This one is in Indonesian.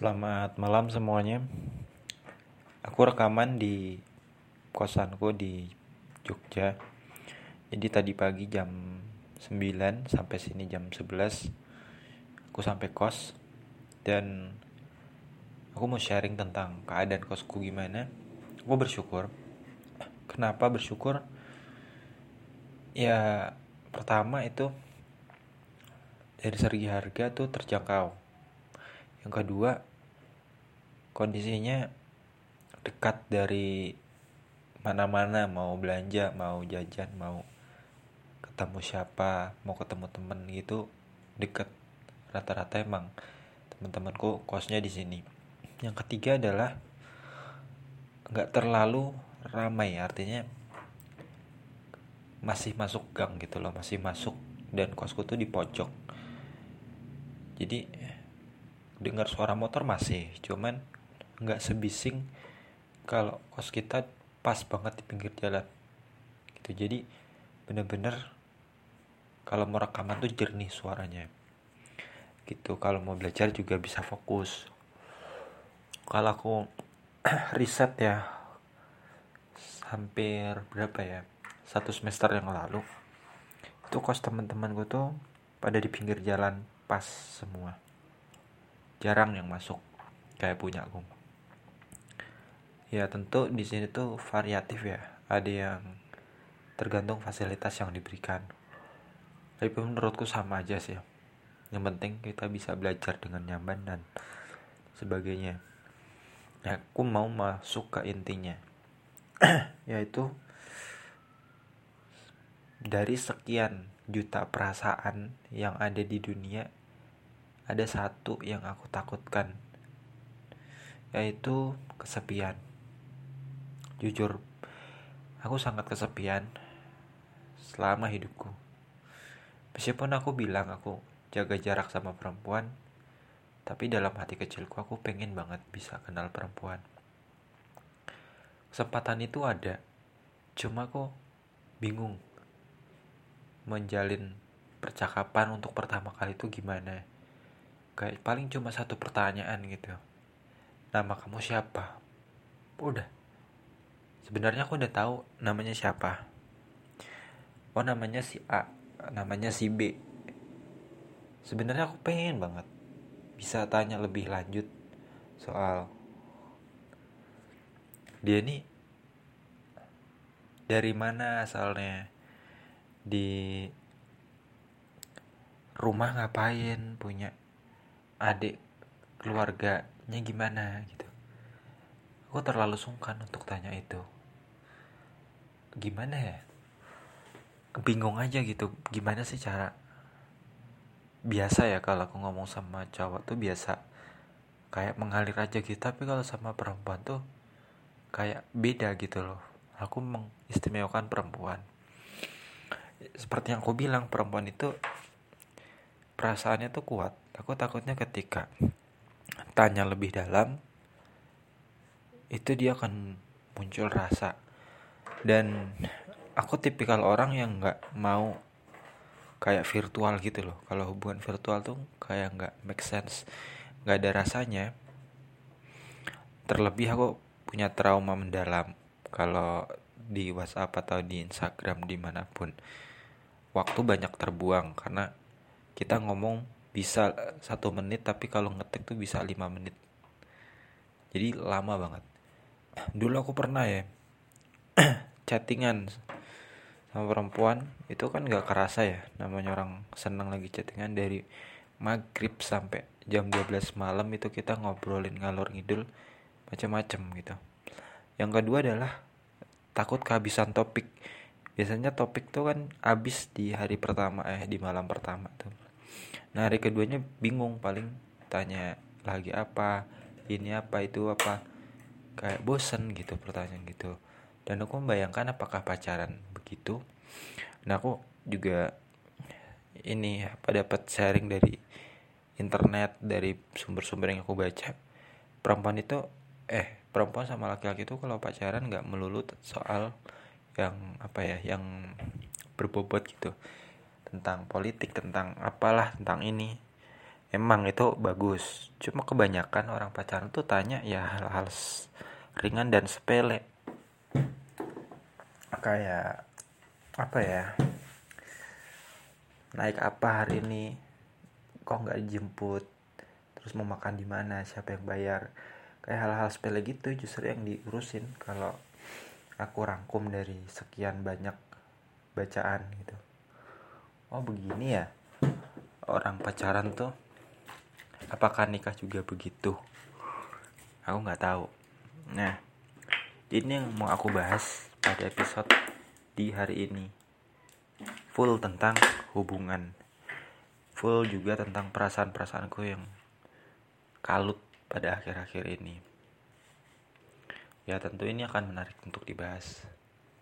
Selamat malam semuanya. Aku rekaman di kosanku di Jogja. Jadi tadi pagi jam 9 sampai sini jam 11 aku sampai kos dan aku mau sharing tentang keadaan kosku gimana. Aku bersyukur. Kenapa bersyukur? Ya pertama itu dari segi harga tuh terjangkau yang kedua kondisinya dekat dari mana-mana mau belanja mau jajan mau ketemu siapa mau ketemu temen gitu deket. Rata-rata emang teman-temanku kosnya di sini. Yang ketiga adalah nggak terlalu ramai artinya masih masuk gang gitu loh masih masuk. Dan kosku tuh di pojok. Jadi dengar suara motor masih cuman nggak sebising kalau kos kita pas banget di pinggir jalan. Gitu. Jadi bener-bener kalau mau rekaman tuh jernih suaranya. Gitu. Kalau mau belajar juga bisa fokus. Kalau aku riset ya hampir berapa ya satu semester yang lalu itu kos teman-temanku tuh pada di pinggir jalan pas semua. Jarang yang masuk kayak punya aku ya tentu di sini tuh variatif ya. Ada yang tergantung fasilitas yang diberikan. Tapi menurutku sama aja sih. Yang penting kita bisa belajar dengan nyaman dan sebagainya. Ya aku mau masuk ke intinya. Yaitu dari sekian juta perasaan yang ada di dunia ada satu yang aku takutkan yaitu kesepian jujur aku sangat kesepian selama hidupku. Meskipun aku bilang aku jaga jarak sama perempuan tapi dalam hati kecilku aku pengen banget bisa kenal perempuan. Kesempatan itu ada cuma aku bingung menjalin percakapan untuk pertama kali itu gimana. Kayak paling cuma satu pertanyaan gitu. Nama kamu siapa? Udah sebenarnya aku udah tahu namanya siapa. Oh namanya si A namanya si B. Sebenarnya aku pengen banget bisa tanya lebih lanjut soal dia ini dari mana asalnya di rumah ngapain punya adik keluarganya gimana gitu. Aku terlalu sungkan untuk tanya itu gimana ya? Bingung aja gitu. Gimana sih cara biasa ya kalau aku ngomong sama cowok tuh biasa. Kayak mengalir aja gitu. Tapi kalau sama perempuan tuh kayak beda gitu loh. Aku mengistimewakan perempuan. Seperti yang aku bilang perempuan itu perasaannya tuh kuat. Aku takutnya ketika tanya lebih dalam itu dia akan muncul rasa dan aku tipikal orang yang nggak mau kayak virtual gitu loh. Kalau hubungan virtual tuh kayak nggak make sense. Nggak ada rasanya. Terlebih aku punya trauma mendalam. Kalau di WhatsApp atau di Instagram di mana pun. Waktu banyak terbuang karena kita ngomong bisa satu menit tapi kalau ngetik tuh bisa lima menit. Jadi lama banget. Dulu aku pernah ya chattingan sama perempuan itu kan gak kerasa ya namanya orang seneng lagi chattingan. Dari maghrib sampai jam 12 malam itu kita ngobrolin ngalor ngidul macam-macam gitu. Yang kedua adalah takut kehabisan topik. Biasanya topik tuh kan habis di hari pertama eh di malam pertama tuh. Nah hari keduanya bingung paling tanya lagi apa ini apa itu apa. Kayak bosen gitu pertanyaan gitu dan aku membayangkan apakah pacaran begitu. Nah aku juga ini apa dapat sharing dari internet dari sumber-sumber yang aku baca. Perempuan itu eh perempuan sama laki-laki itu kalau pacaran nggak melulu soal yang apa ya yang berbobot gitu. Tentang politik tentang apalah tentang ini. Emang itu bagus. Cuma kebanyakan orang pacaran tuh tanya ya hal-hal ringan dan sepele kayak apa ya naik apa hari ini kok nggak dijemput terus mau makan di mana siapa yang bayar. Kayak hal-hal sepele gitu justru yang diurusin kalau aku rangkum dari sekian banyak bacaan gitu. Oh begini ya orang pacaran tuh apakah nikah juga begitu? Aku nggak tahu. Nah ini yang mau aku bahas pada episode di hari ini. Full tentang hubungan. Full juga tentang perasaan-perasaanku yang kalut pada akhir-akhir ini. Ya tentu ini akan menarik untuk dibahas